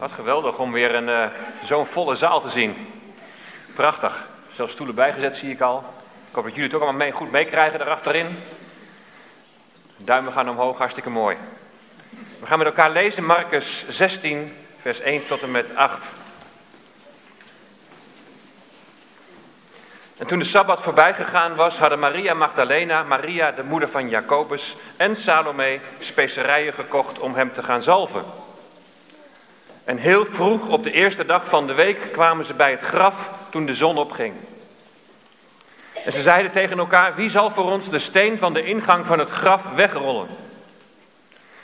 Wat geweldig om weer een, uh, zo'n volle zaal te zien. Prachtig. Zelfs stoelen bijgezet zie ik al. Ik hoop dat jullie het ook allemaal mee, goed meekrijgen daarachterin. Duimen gaan omhoog, hartstikke mooi. We gaan met elkaar lezen Marcus 16, vers 1 tot en met 8. En toen de Sabbat voorbij gegaan was, hadden Maria Magdalena, Maria de moeder van Jacobus en Salome specerijen gekocht om hem te gaan zalven. En heel vroeg op de eerste dag van de week kwamen ze bij het graf toen de zon opging. En ze zeiden tegen elkaar, wie zal voor ons de steen van de ingang van het graf wegrollen?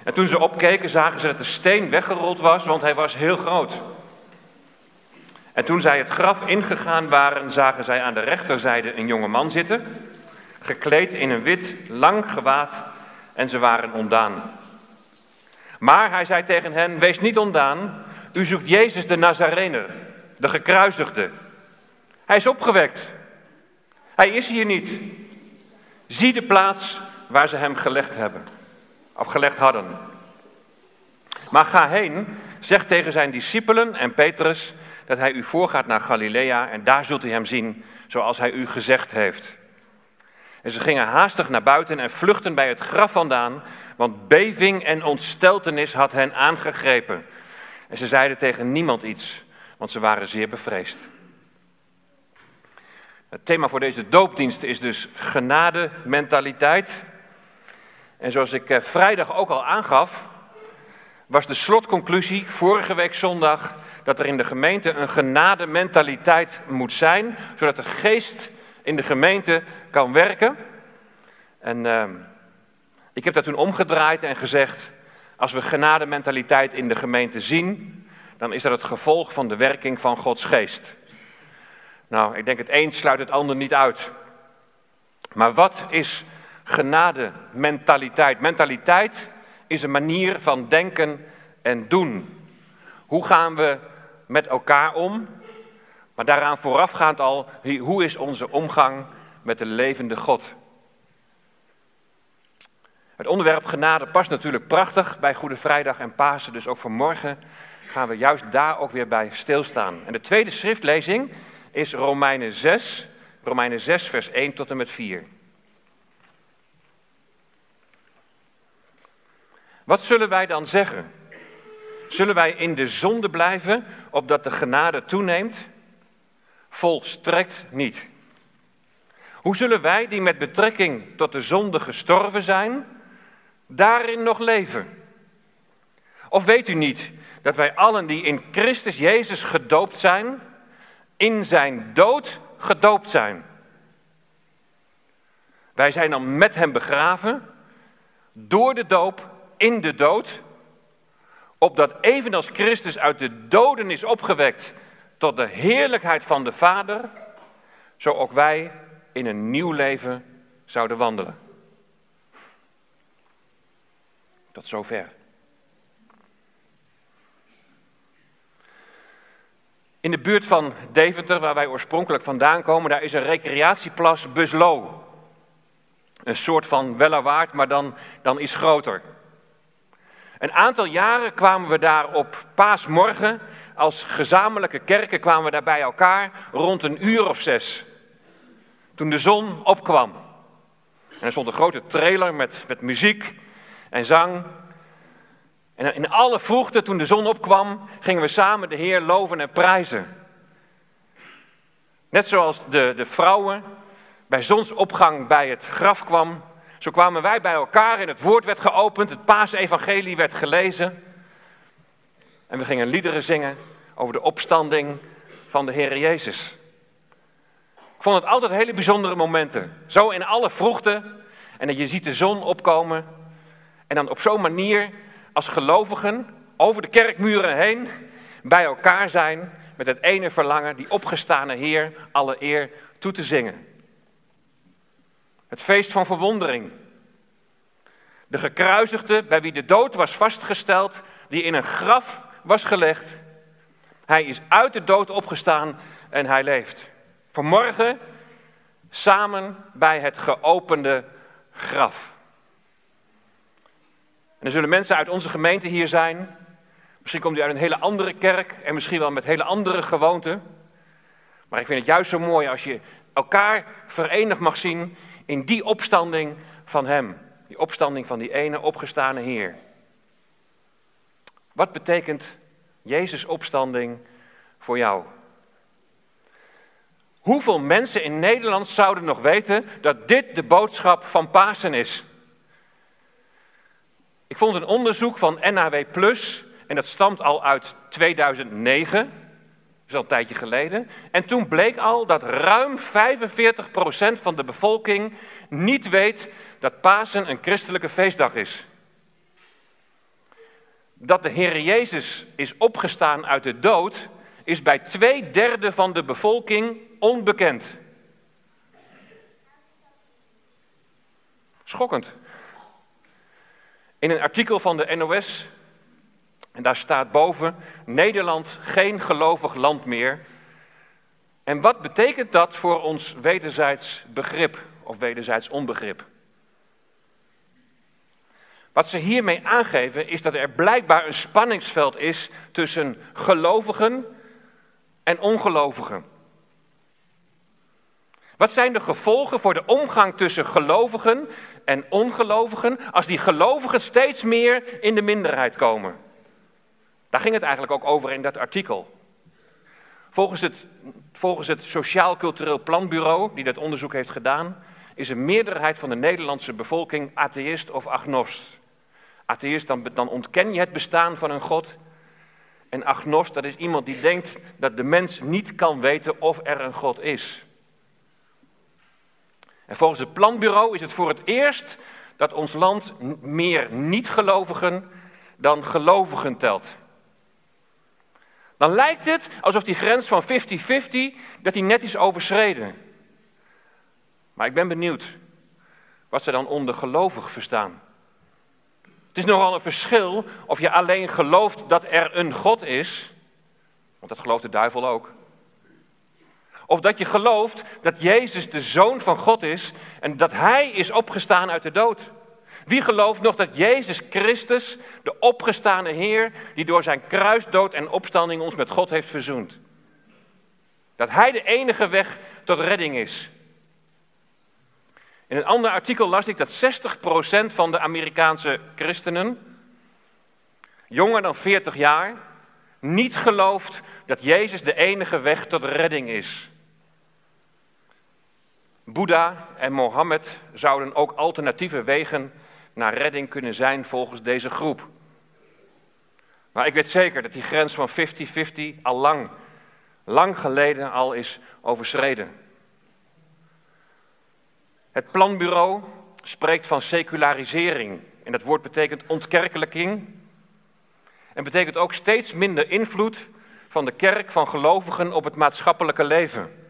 En toen ze opkeken zagen ze dat de steen weggerold was, want hij was heel groot. En toen zij het graf ingegaan waren, zagen zij aan de rechterzijde een jonge man zitten, gekleed in een wit, lang gewaad, en ze waren ontdaan. Maar hij zei tegen hen, wees niet ontdaan, u zoekt Jezus de Nazarener, de gekruisigde. Hij is opgewekt. Hij is hier niet. Zie de plaats waar ze hem gelegd hebben, of gelegd hadden. Maar ga heen, zeg tegen zijn discipelen en Petrus dat hij u voorgaat naar Galilea en daar zult u hem zien zoals hij u gezegd heeft. En ze gingen haastig naar buiten en vluchtten bij het graf vandaan, want beving en ontsteltenis had hen aangegrepen. En ze zeiden tegen niemand iets, want ze waren zeer bevreesd. Het thema voor deze doopdienst is dus genade-mentaliteit. En zoals ik eh, vrijdag ook al aangaf, was de slotconclusie vorige week zondag dat er in de gemeente een genade-mentaliteit moet zijn, zodat de geest in de gemeente kan werken. En uh, ik heb dat toen omgedraaid en gezegd, als we genade-mentaliteit in de gemeente zien, dan is dat het gevolg van de werking van Gods geest. Nou, ik denk het een sluit het ander niet uit. Maar wat is genade-mentaliteit? Mentaliteit is een manier van denken en doen. Hoe gaan we met elkaar om? Maar daaraan voorafgaand al, hoe is onze omgang met de levende God? Het onderwerp genade past natuurlijk prachtig bij Goede Vrijdag en Pasen, dus ook vanmorgen gaan we juist daar ook weer bij stilstaan. En de tweede schriftlezing is Romeinen 6, Romeinen 6 vers 1 tot en met 4. Wat zullen wij dan zeggen? Zullen wij in de zonde blijven, opdat de genade toeneemt? Volstrekt niet. Hoe zullen wij, die met betrekking tot de zonde gestorven zijn, daarin nog leven? Of weet u niet dat wij allen die in Christus Jezus gedoopt zijn, in zijn dood gedoopt zijn? Wij zijn dan met hem begraven, door de doop in de dood, opdat evenals Christus uit de doden is opgewekt tot de heerlijkheid van de Vader, zo ook wij in een nieuw leven zouden wandelen. Tot zover. In de buurt van Deventer, waar wij oorspronkelijk vandaan komen, daar is een recreatieplas Buslo. Een soort van Wellerwaard, maar dan, dan iets groter. Een aantal jaren kwamen we daar op paasmorgen als gezamenlijke kerken kwamen we daar bij elkaar rond een uur of zes. Toen de zon opkwam. En er stond een grote trailer met, met muziek en zang. En in alle vroegte, toen de zon opkwam, gingen we samen de Heer loven en prijzen. Net zoals de, de vrouwen bij zonsopgang bij het graf kwam, zo kwamen wij bij elkaar en het woord werd geopend, het paasevangelie werd gelezen. En we gingen liederen zingen over de opstanding van de Heer Jezus. Ik vond het altijd hele bijzondere momenten. Zo in alle vroegte. En dat je ziet de zon opkomen. En dan op zo'n manier als gelovigen over de kerkmuren heen bij elkaar zijn met het ene verlangen, die opgestane Heer, alle eer toe te zingen. Het feest van verwondering. De gekruisigde bij wie de dood was vastgesteld, die in een graf was gelegd. Hij is uit de dood opgestaan en hij leeft. Vanmorgen samen bij het geopende graf. Er zullen mensen uit onze gemeente hier zijn, Misschien komt u uit een hele andere kerk en misschien wel met hele andere gewoonten. Maar ik vind het juist zo mooi als je elkaar verenigd mag zien in die opstanding van Hem. Die opstanding van die ene opgestane Heer. Wat betekent Jezus' opstanding voor jou? Hoeveel mensen in Nederland zouden nog weten dat dit de boodschap van Pasen is? Ik vond een onderzoek van NAW Plus en dat stamt al uit 2009, dat is al een tijdje geleden. En toen bleek al dat ruim 45% van de bevolking niet weet dat Pasen een christelijke feestdag is. Dat de Heer Jezus is opgestaan uit de dood, is bij twee derde van de bevolking onbekend. Schokkend. In een artikel van de NOS, en daar staat boven, Nederland geen gelovig land meer. En wat betekent dat voor ons wederzijds begrip of wederzijds onbegrip? Wat ze hiermee aangeven is dat er blijkbaar een spanningsveld is tussen gelovigen en ongelovigen. Wat zijn de gevolgen voor de omgang tussen gelovigen en ongelovigen als die gelovigen steeds meer in de minderheid komen? Daar ging het eigenlijk ook over in dat artikel. Volgens het, volgens het Sociaal Cultureel Planbureau, die dat onderzoek heeft gedaan, is een meerderheid van de Nederlandse bevolking atheïst of agnost. Atheïst, dan, dan ontken je het bestaan van een God. En agnost, dat is iemand die denkt dat de mens niet kan weten of er een God is. En volgens het planbureau is het voor het eerst dat ons land meer niet-gelovigen dan gelovigen telt. Dan lijkt het alsof die grens van 50-50 dat die net is overschreden. Maar ik ben benieuwd wat ze dan onder gelovig verstaan. Het is nogal een verschil of je alleen gelooft dat er een God is, want dat gelooft de duivel ook. Of dat je gelooft dat Jezus de Zoon van God is en dat Hij is opgestaan uit de dood. Wie gelooft nog dat Jezus Christus, de opgestane Heer, die door zijn kruisdood en opstanding ons met God heeft verzoend? Dat Hij de enige weg tot redding is. In een ander artikel las ik dat 60% van de Amerikaanse christenen, jonger dan 40 jaar, niet gelooft dat Jezus de enige weg tot redding is. Boeddha en Mohammed zouden ook alternatieve wegen naar redding kunnen zijn volgens deze groep. Maar ik weet zeker dat die grens van 50-50 al lang, lang geleden al is overschreden. Het planbureau spreekt van secularisering. En dat woord betekent ontkerkelijking. En betekent ook steeds minder invloed van de kerk, van gelovigen op het maatschappelijke leven.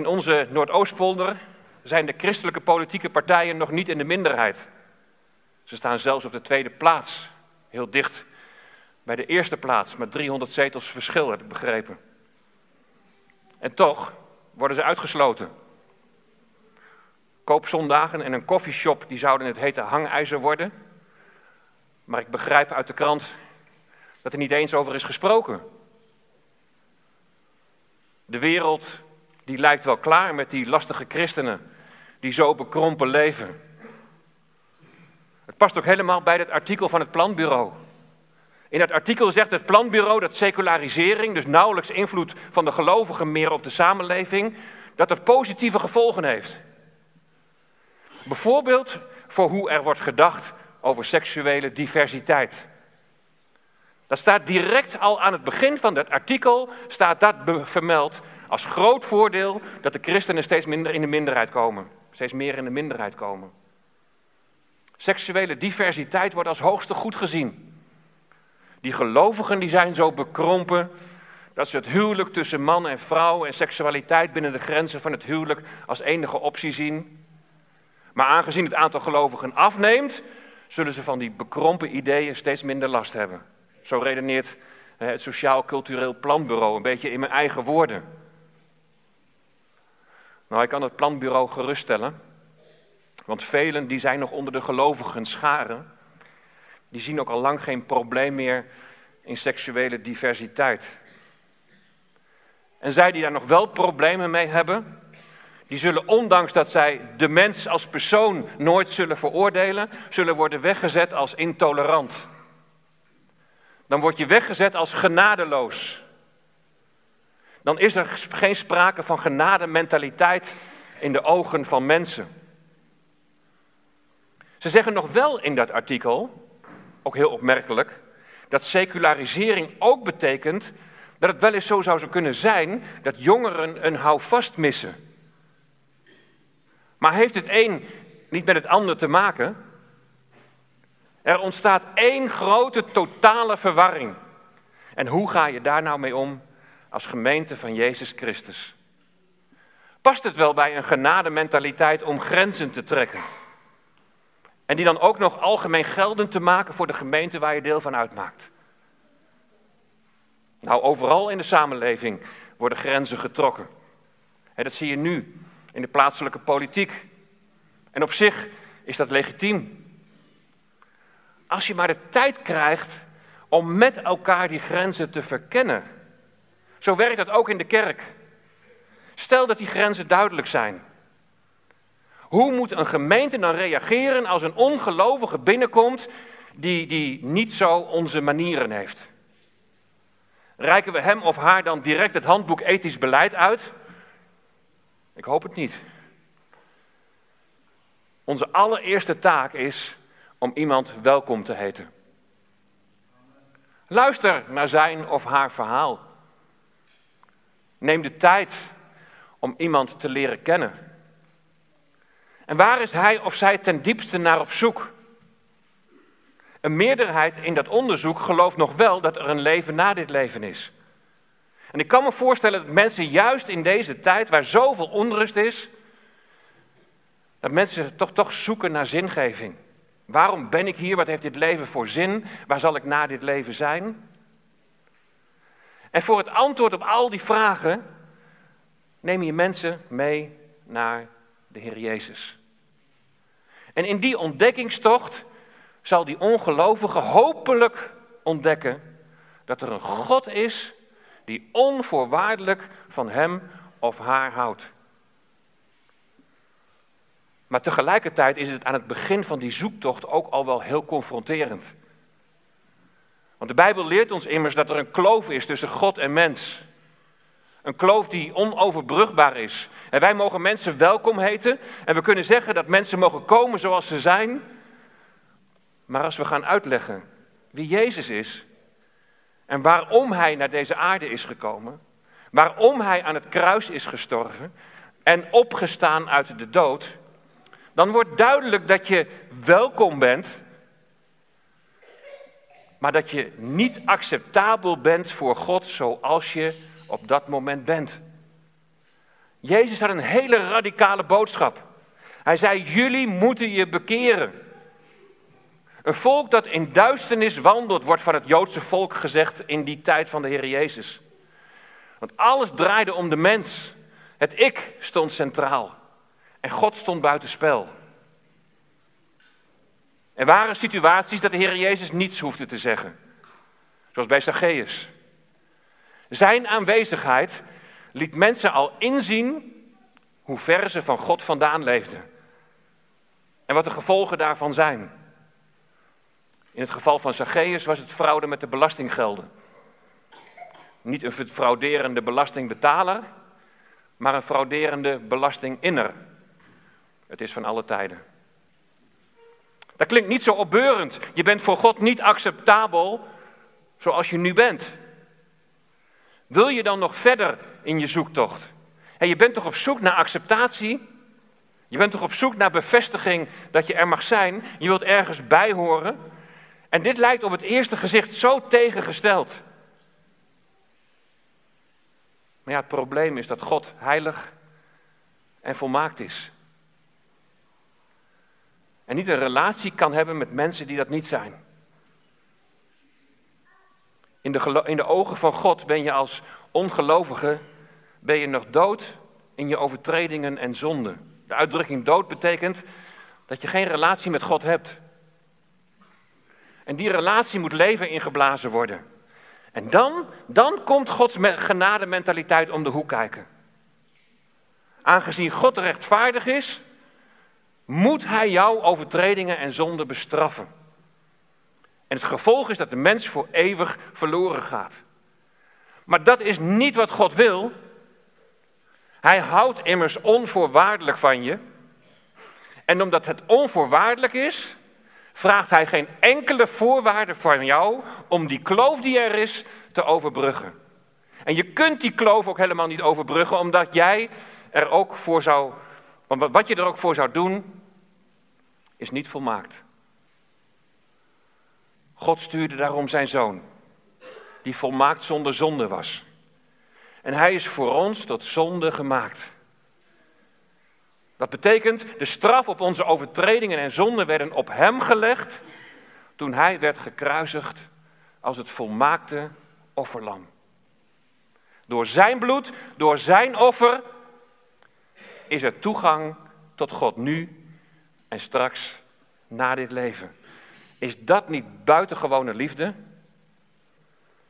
In onze Noordoostpolder zijn de christelijke politieke partijen nog niet in de minderheid. Ze staan zelfs op de tweede plaats, heel dicht bij de eerste plaats, met 300 zetels verschil, heb ik begrepen. En toch worden ze uitgesloten. Koopzondagen en een koffieshop die zouden het hete hangijzer worden. Maar ik begrijp uit de krant dat er niet eens over is gesproken. De wereld die lijkt wel klaar met die lastige christenen die zo bekrompen leven. Het past ook helemaal bij het artikel van het planbureau. In dat artikel zegt het planbureau dat secularisering, dus nauwelijks invloed van de gelovigen meer op de samenleving, dat dat positieve gevolgen heeft. Bijvoorbeeld voor hoe er wordt gedacht over seksuele diversiteit. Dat staat direct al aan het begin van dat artikel, staat dat vermeld als groot voordeel dat de christenen steeds minder in de minderheid komen. Steeds meer in de minderheid komen. Seksuele diversiteit wordt als hoogste goed gezien. Die gelovigen die zijn zo bekrompen dat ze het huwelijk tussen man en vrouw en seksualiteit binnen de grenzen van het huwelijk als enige optie zien. Maar aangezien het aantal gelovigen afneemt, zullen ze van die bekrompen ideeën steeds minder last hebben. Zo redeneert het Sociaal Cultureel Planbureau, een beetje in mijn eigen woorden. Nou, ik kan het planbureau geruststellen, want velen die zijn nog onder de gelovigen scharen, Die zien ook al lang geen probleem meer in seksuele diversiteit. En zij die daar nog wel problemen mee hebben, die zullen ondanks dat zij de mens als persoon nooit zullen veroordelen, zullen worden weggezet als intolerant. Dan word je weggezet als genadeloos. Dan is er geen sprake van genadementaliteit in de ogen van mensen. Ze zeggen nog wel in dat artikel, ook heel opmerkelijk, dat secularisering ook betekent dat het wel eens zo zou kunnen zijn dat jongeren een houvast missen. Maar heeft het een niet met het ander te maken? Er ontstaat één grote totale verwarring. En hoe ga je daar nou mee om als gemeente van Jezus Christus? Past het wel bij een genadementaliteit om grenzen te trekken? En die dan ook nog algemeen geldend te maken voor de gemeente waar je deel van uitmaakt? Nou, overal in de samenleving worden grenzen getrokken. En dat zie je nu in de plaatselijke politiek. En op zich is dat legitiem. Als je maar de tijd krijgt om met elkaar die grenzen te verkennen. Zo werkt dat ook in de kerk. Stel dat die grenzen duidelijk zijn. Hoe moet een gemeente dan reageren als een ongelovige binnenkomt die, die niet zo onze manieren heeft? Reiken we hem of haar dan direct het handboek ethisch beleid uit? Ik hoop het niet. Onze allereerste taak is om iemand welkom te heten. Luister naar zijn of haar verhaal. Neem de tijd om iemand te leren kennen. En waar is hij of zij ten diepste naar op zoek? Een meerderheid in dat onderzoek gelooft nog wel dat er een leven na dit leven is. En ik kan me voorstellen dat mensen juist in deze tijd, waar zoveel onrust is, dat mensen toch, toch zoeken naar zingeving. Waarom ben ik hier? Wat heeft dit leven voor zin? Waar zal ik na dit leven zijn? En voor het antwoord op al die vragen neem je mensen mee naar de Heer Jezus. En in die ontdekkingstocht zal die ongelovige hopelijk ontdekken dat er een God is die onvoorwaardelijk van hem of haar houdt. Maar tegelijkertijd is het aan het begin van die zoektocht ook al wel heel confronterend. Want de Bijbel leert ons immers dat er een kloof is tussen God en mens. Een kloof die onoverbrugbaar is. En wij mogen mensen welkom heten. En we kunnen zeggen dat mensen mogen komen zoals ze zijn. Maar als we gaan uitleggen wie Jezus is en waarom Hij naar deze aarde is gekomen, waarom Hij aan het kruis is gestorven en opgestaan uit de dood, dan wordt duidelijk dat je welkom bent, maar dat je niet acceptabel bent voor God zoals je op dat moment bent. Jezus had een hele radicale boodschap. Hij zei: Jullie moeten je bekeren. Een volk dat in duisternis wandelt, wordt van het Joodse volk gezegd in die tijd van de Heer Jezus. Want alles draaide om de mens. Het ik stond centraal. En God stond buitenspel. Er waren situaties dat de Heer Jezus niets hoefde te zeggen. Zoals bij Zacchaeus. Zijn aanwezigheid liet mensen al inzien hoe ver ze van God vandaan leefden. En wat de gevolgen daarvan zijn. In het geval van Zacchaeus was het fraude met de belastinggelden. Niet een frauderende belastingbetaler, maar een frauderende belastinginner. Het is van alle tijden. Dat klinkt niet zo opbeurend. Je bent voor God niet acceptabel zoals je nu bent. Wil je dan nog verder in je zoektocht? En je bent toch op zoek naar acceptatie? Je bent toch op zoek naar bevestiging dat je er mag zijn? Je wilt ergens bij horen? En dit lijkt op het eerste gezicht zo tegengesteld. Maar ja, het probleem is dat God heilig en volmaakt is. En niet een relatie kan hebben met mensen die dat niet zijn. In de, in de ogen van God ben je als ongelovige ben je nog dood in je overtredingen en zonden. De uitdrukking dood betekent dat je geen relatie met God hebt. En die relatie moet leven ingeblazen worden. En dan, dan komt Gods genadementaliteit om de hoek kijken. Aangezien God rechtvaardig is, moet Hij jouw overtredingen en zonden bestraffen. En het gevolg is dat de mens voor eeuwig verloren gaat. Maar dat is niet wat God wil. Hij houdt immers onvoorwaardelijk van je. En omdat het onvoorwaardelijk is, vraagt hij geen enkele voorwaarde van jou om die kloof die er is te overbruggen. En je kunt die kloof ook helemaal niet overbruggen, omdat jij er ook voor zou, wat je er ook voor zou doen, is niet volmaakt. God stuurde daarom zijn zoon, die volmaakt zonder zonde was. En hij is voor ons tot zonde gemaakt. Dat betekent, de straf op onze overtredingen en zonden werden op hem gelegd toen hij werd gekruisigd als het volmaakte offerlam. Door zijn bloed, door zijn offer, is er toegang tot God nu en straks na dit leven. Is dat niet buitengewone liefde?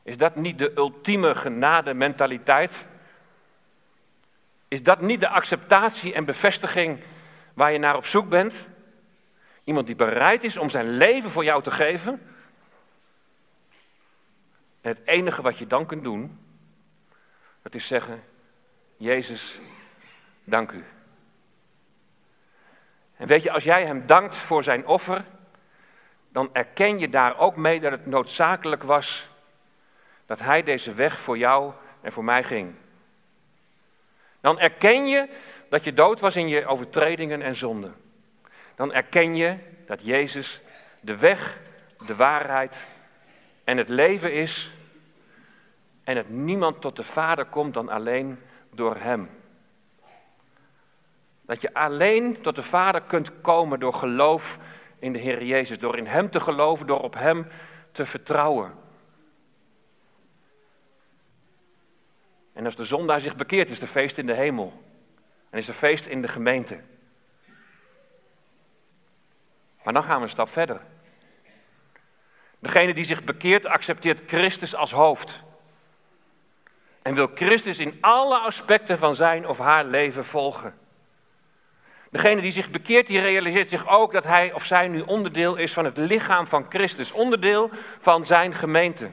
Is dat niet de ultieme genade mentaliteit? Is dat niet de acceptatie en bevestiging waar je naar op zoek bent? Iemand die bereid is om zijn leven voor jou te geven. En het enige wat je dan kunt doen, dat is zeggen, Jezus, dank u. En weet je, als jij hem dankt voor zijn offer, dan erken je daar ook mee dat het noodzakelijk was dat hij deze weg voor jou en voor mij ging. Dan erken je dat je dood was in je overtredingen en zonden. Dan erken je dat Jezus de weg, de waarheid en het leven is. En dat niemand tot de Vader komt dan alleen door Hem. Dat je alleen tot de Vader kunt komen door geloof in de Heer Jezus. Door in Hem te geloven, door op Hem te vertrouwen. En als de zondaar zich bekeert, is er feest in de hemel. En is er feest in de gemeente. Maar dan gaan we een stap verder. Degene die zich bekeert, accepteert Christus als hoofd. En wil Christus in alle aspecten van zijn of haar leven volgen. Degene die zich bekeert, die realiseert zich ook dat hij of zij nu onderdeel is van het lichaam van Christus. Onderdeel van zijn gemeente.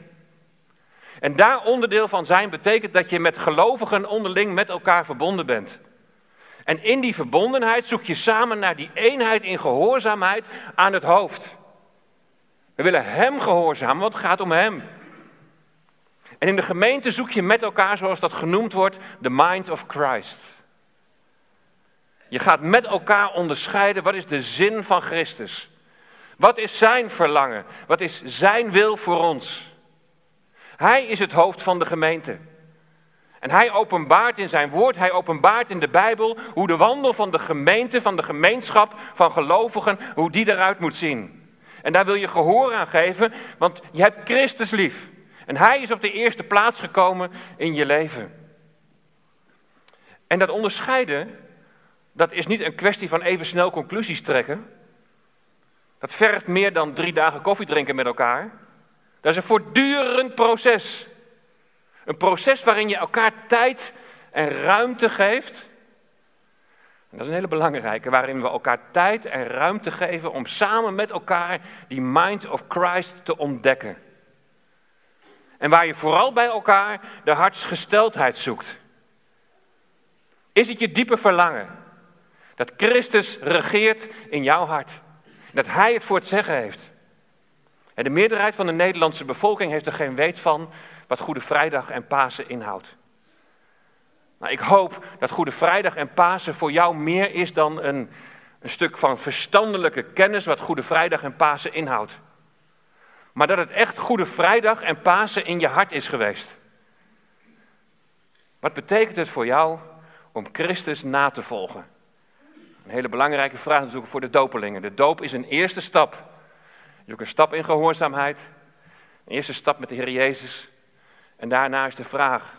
En daar onderdeel van zijn betekent dat je met gelovigen onderling met elkaar verbonden bent. En in die verbondenheid zoek je samen naar die eenheid in gehoorzaamheid aan het hoofd. We willen Hem gehoorzamen, want het gaat om Hem. En in de gemeente zoek je met elkaar, zoals dat genoemd wordt, de mind of Christ. Je gaat met elkaar onderscheiden wat is de zin van Christus. Wat is Zijn verlangen? Wat is Zijn wil voor ons? Hij is het hoofd van de gemeente. En hij openbaart in zijn woord, hij openbaart in de Bijbel hoe de wandel van de gemeente, van de gemeenschap van gelovigen, hoe die eruit moet zien. En daar wil je gehoor aan geven, want je hebt Christus lief. En hij is op de eerste plaats gekomen in je leven. En dat onderscheiden, dat is niet een kwestie van even snel conclusies trekken. Dat vergt meer dan drie dagen koffie drinken met elkaar. Dat is een voortdurend proces. Een proces waarin je elkaar tijd en ruimte geeft. En dat is een hele belangrijke, waarin we elkaar tijd en ruimte geven om samen met elkaar die mind of Christ te ontdekken. En waar je vooral bij elkaar de hartsgesteldheid zoekt. Is het je diepe verlangen dat Christus regeert in jouw hart? Dat Hij het voor het zeggen heeft? En de meerderheid van de Nederlandse bevolking heeft er geen weet van wat Goede Vrijdag en Pasen inhoudt. Nou, ik hoop dat Goede Vrijdag en Pasen voor jou meer is dan een, een stuk van verstandelijke kennis wat Goede Vrijdag en Pasen inhoudt. Maar dat het echt Goede Vrijdag en Pasen in je hart is geweest. Wat betekent het voor jou om Christus na te volgen? Een hele belangrijke vraag natuurlijk voor de dopelingen. De doop is een eerste stap is ook een stap in gehoorzaamheid. Een eerste stap met de Heer Jezus. En daarna is de vraag,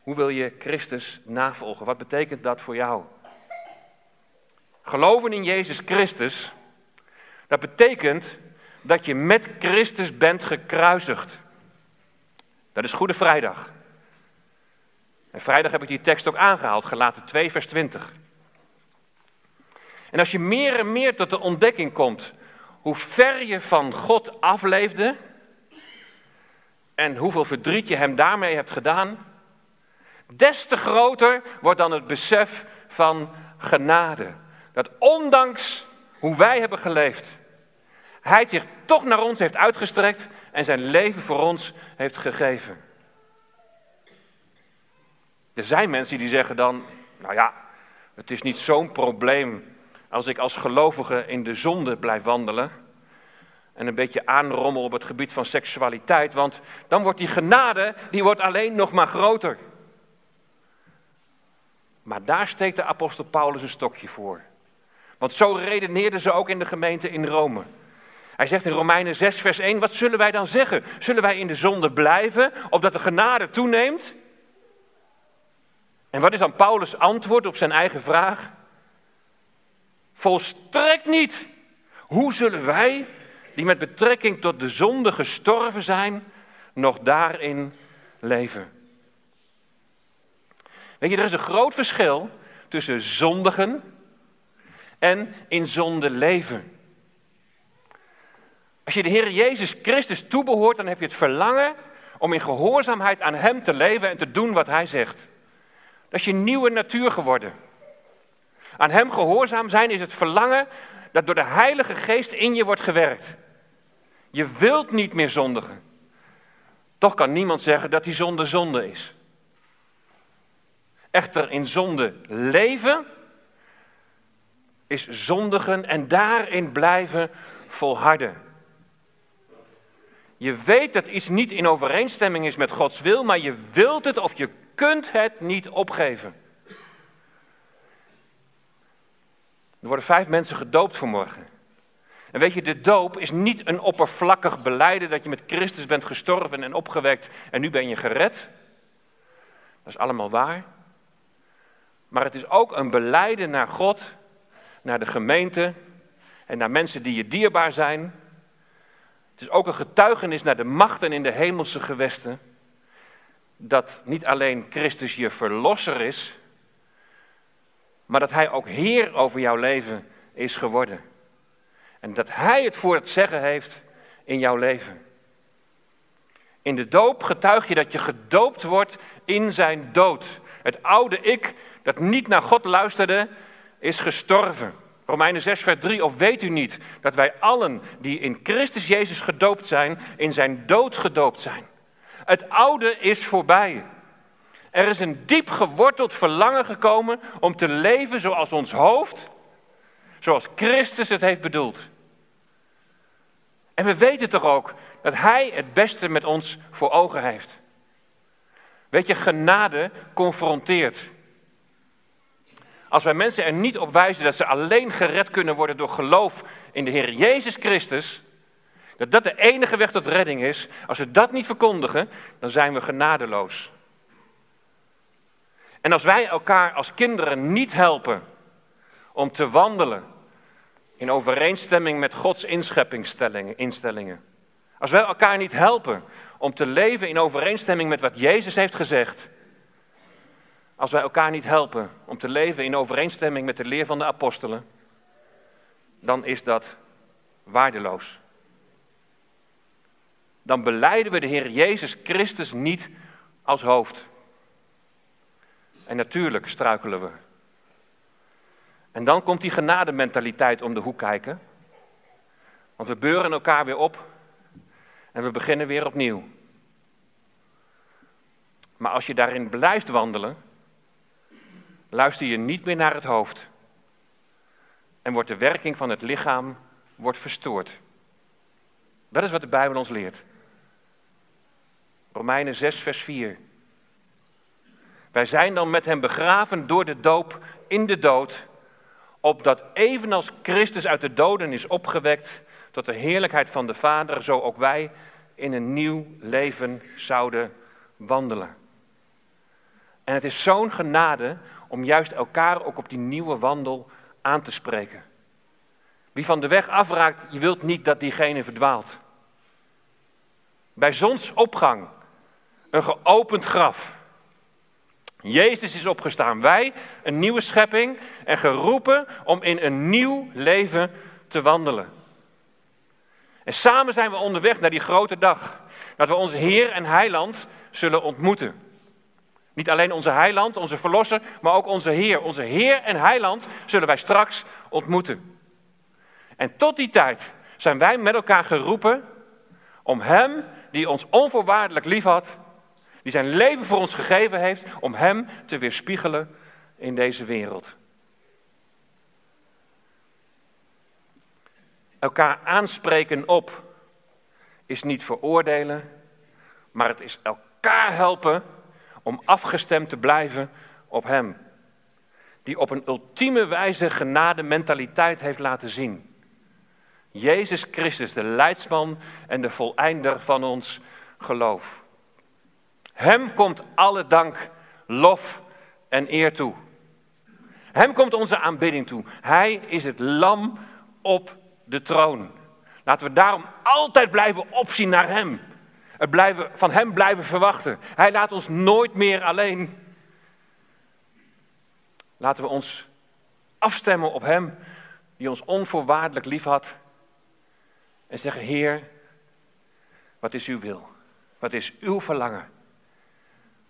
hoe wil je Christus navolgen? Wat betekent dat voor jou? Geloven in Jezus Christus, dat betekent dat je met Christus bent gekruisigd. Dat is Goede Vrijdag. En vrijdag heb ik die tekst ook aangehaald, gelaten 2, vers 20. En als je meer en meer tot de ontdekking komt hoe ver je van God afleefde en hoeveel verdriet je hem daarmee hebt gedaan, des te groter wordt dan het besef van genade. Dat ondanks hoe wij hebben geleefd, hij zich toch naar ons heeft uitgestrekt en zijn leven voor ons heeft gegeven. Er zijn mensen die zeggen dan, nou ja, het is niet zo'n probleem als ik als gelovige in de zonde blijf wandelen en een beetje aanrommel op het gebied van seksualiteit, want dan wordt die genade, die wordt alleen nog maar groter. Maar daar steekt de apostel Paulus een stokje voor. Want zo redeneerden ze ook in de gemeente in Rome. Hij zegt in Romeinen 6, vers 1, wat zullen wij dan zeggen? Zullen wij in de zonde blijven, opdat de genade toeneemt? En wat is dan Paulus' antwoord op zijn eigen vraag? Volstrekt niet. Hoe zullen wij, die met betrekking tot de zonde gestorven zijn, nog daarin leven? Weet je, er is een groot verschil tussen zondigen en in zonde leven. Als je de Heer Jezus Christus toebehoort, dan heb je het verlangen om in gehoorzaamheid aan Hem te leven en te doen wat Hij zegt. Dat is je nieuwe natuur geworden. Aan Hem gehoorzaam zijn is het verlangen dat door de Heilige Geest in je wordt gewerkt. Je wilt niet meer zondigen. Toch kan niemand zeggen dat die zonde zonde is. Echter in zonde leven is zondigen en daarin blijven volharden. Je weet dat iets niet in overeenstemming is met Gods wil, maar je wilt het of je kunt het niet opgeven. Er worden vijf mensen gedoopt vanmorgen. En weet je, de doop is niet een oppervlakkig beleiden dat je met Christus bent gestorven en opgewekt en nu ben je gered. Dat is allemaal waar. Maar het is ook een beleiden naar God, naar de gemeente en naar mensen die je dierbaar zijn. Het is ook een getuigenis naar de machten in de hemelse gewesten. Dat niet alleen Christus je verlosser is, maar dat Hij ook Heer over jouw leven is geworden. En dat Hij het voor het zeggen heeft in jouw leven. In de doop getuig je dat je gedoopt wordt in zijn dood. Het oude ik dat niet naar God luisterde, is gestorven. Romeinen 6, vers 3. Of weet u niet dat wij allen die in Christus Jezus gedoopt zijn, in zijn dood gedoopt zijn? Het oude is voorbij. Er is een diep geworteld verlangen gekomen om te leven zoals ons hoofd, zoals Christus het heeft bedoeld. En we weten toch ook dat Hij het beste met ons voor ogen heeft. Weet je, genade confronteert. Als wij mensen er niet op wijzen dat ze alleen gered kunnen worden door geloof in de Heer Jezus Christus, dat dat de enige weg tot redding is, als we dat niet verkondigen, dan zijn we genadeloos. En als wij elkaar als kinderen niet helpen om te wandelen in overeenstemming met Gods inscheppingsstellingen, als wij elkaar niet helpen om te leven in overeenstemming met wat Jezus heeft gezegd, als wij elkaar niet helpen om te leven in overeenstemming met de leer van de apostelen, dan is dat waardeloos. Dan beleiden we de Heer Jezus Christus niet als hoofd. En natuurlijk struikelen we. En dan komt die genadementaliteit om de hoek kijken. Want we beuren elkaar weer op en we beginnen weer opnieuw. Maar als je daarin blijft wandelen, luister je niet meer naar het hoofd. En wordt de werking van het lichaam wordt verstoord. Dat is wat de Bijbel ons leert. Romeinen 6, vers 4. Wij zijn dan met hem begraven door de doop in de dood, opdat evenals Christus uit de doden is opgewekt tot de heerlijkheid van de Vader, zo ook wij in een nieuw leven zouden wandelen. En het is zo'n genade om juist elkaar ook op die nieuwe wandel aan te spreken. Wie van de weg afraakt, je wilt niet dat diegene verdwaalt. Bij zonsopgang, een geopend graf. Jezus is opgestaan, wij een nieuwe schepping en geroepen om in een nieuw leven te wandelen. En samen zijn we onderweg naar die grote dag, dat we onze Heer en Heiland zullen ontmoeten. Niet alleen onze Heiland, onze Verlosser, maar ook onze Heer. Onze Heer en Heiland zullen wij straks ontmoeten. En tot die tijd zijn wij met elkaar geroepen om Hem, die ons onvoorwaardelijk lief had, die zijn leven voor ons gegeven heeft, om Hem te weerspiegelen in deze wereld. Elkaar aanspreken op is niet veroordelen, maar het is elkaar helpen om afgestemd te blijven op Hem. Die op een ultieme wijze genade mentaliteit heeft laten zien. Jezus Christus, de leidsman en de voleinder van ons geloof. Hem komt alle dank, lof en eer toe. Hem komt onze aanbidding toe. Hij is het lam op de troon. Laten we daarom altijd blijven opzien naar Hem. Het blijven, van Hem blijven verwachten. Hij laat ons nooit meer alleen. Laten we ons afstemmen op Hem die ons onvoorwaardelijk lief had. En zeggen, Heer, wat is uw wil? Wat is uw verlangen?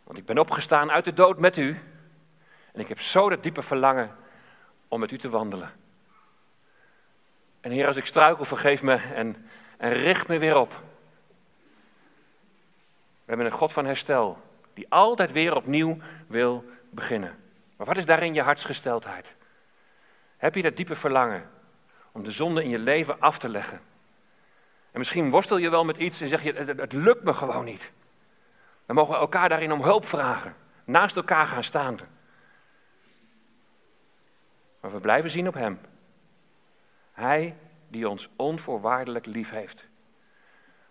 Want ik ben opgestaan uit de dood met u. En ik heb zo dat diepe verlangen om met u te wandelen. En Heer, als ik struikel, vergeef me en, en richt me weer op. We hebben een God van herstel, die altijd weer opnieuw wil beginnen. Maar wat is daarin je hartsgesteldheid? Heb je dat diepe verlangen om de zonde in je leven af te leggen? En misschien worstel je wel met iets en zeg je, het, het lukt me gewoon niet. Dan mogen we elkaar daarin om hulp vragen. Naast elkaar gaan staan. Maar we blijven zien op Hem. Hij die ons onvoorwaardelijk lief heeft.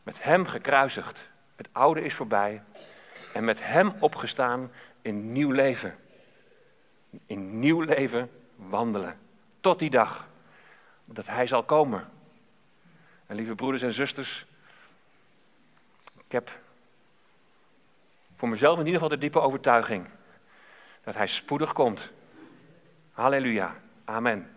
Met Hem gekruisigd. Het oude is voorbij. En met Hem opgestaan in nieuw leven. In nieuw leven wandelen. Tot die dag dat Hij zal komen. En lieve broeders en zusters, ik heb voor mezelf in ieder geval de diepe overtuiging dat Hij spoedig komt. Halleluja. Amen.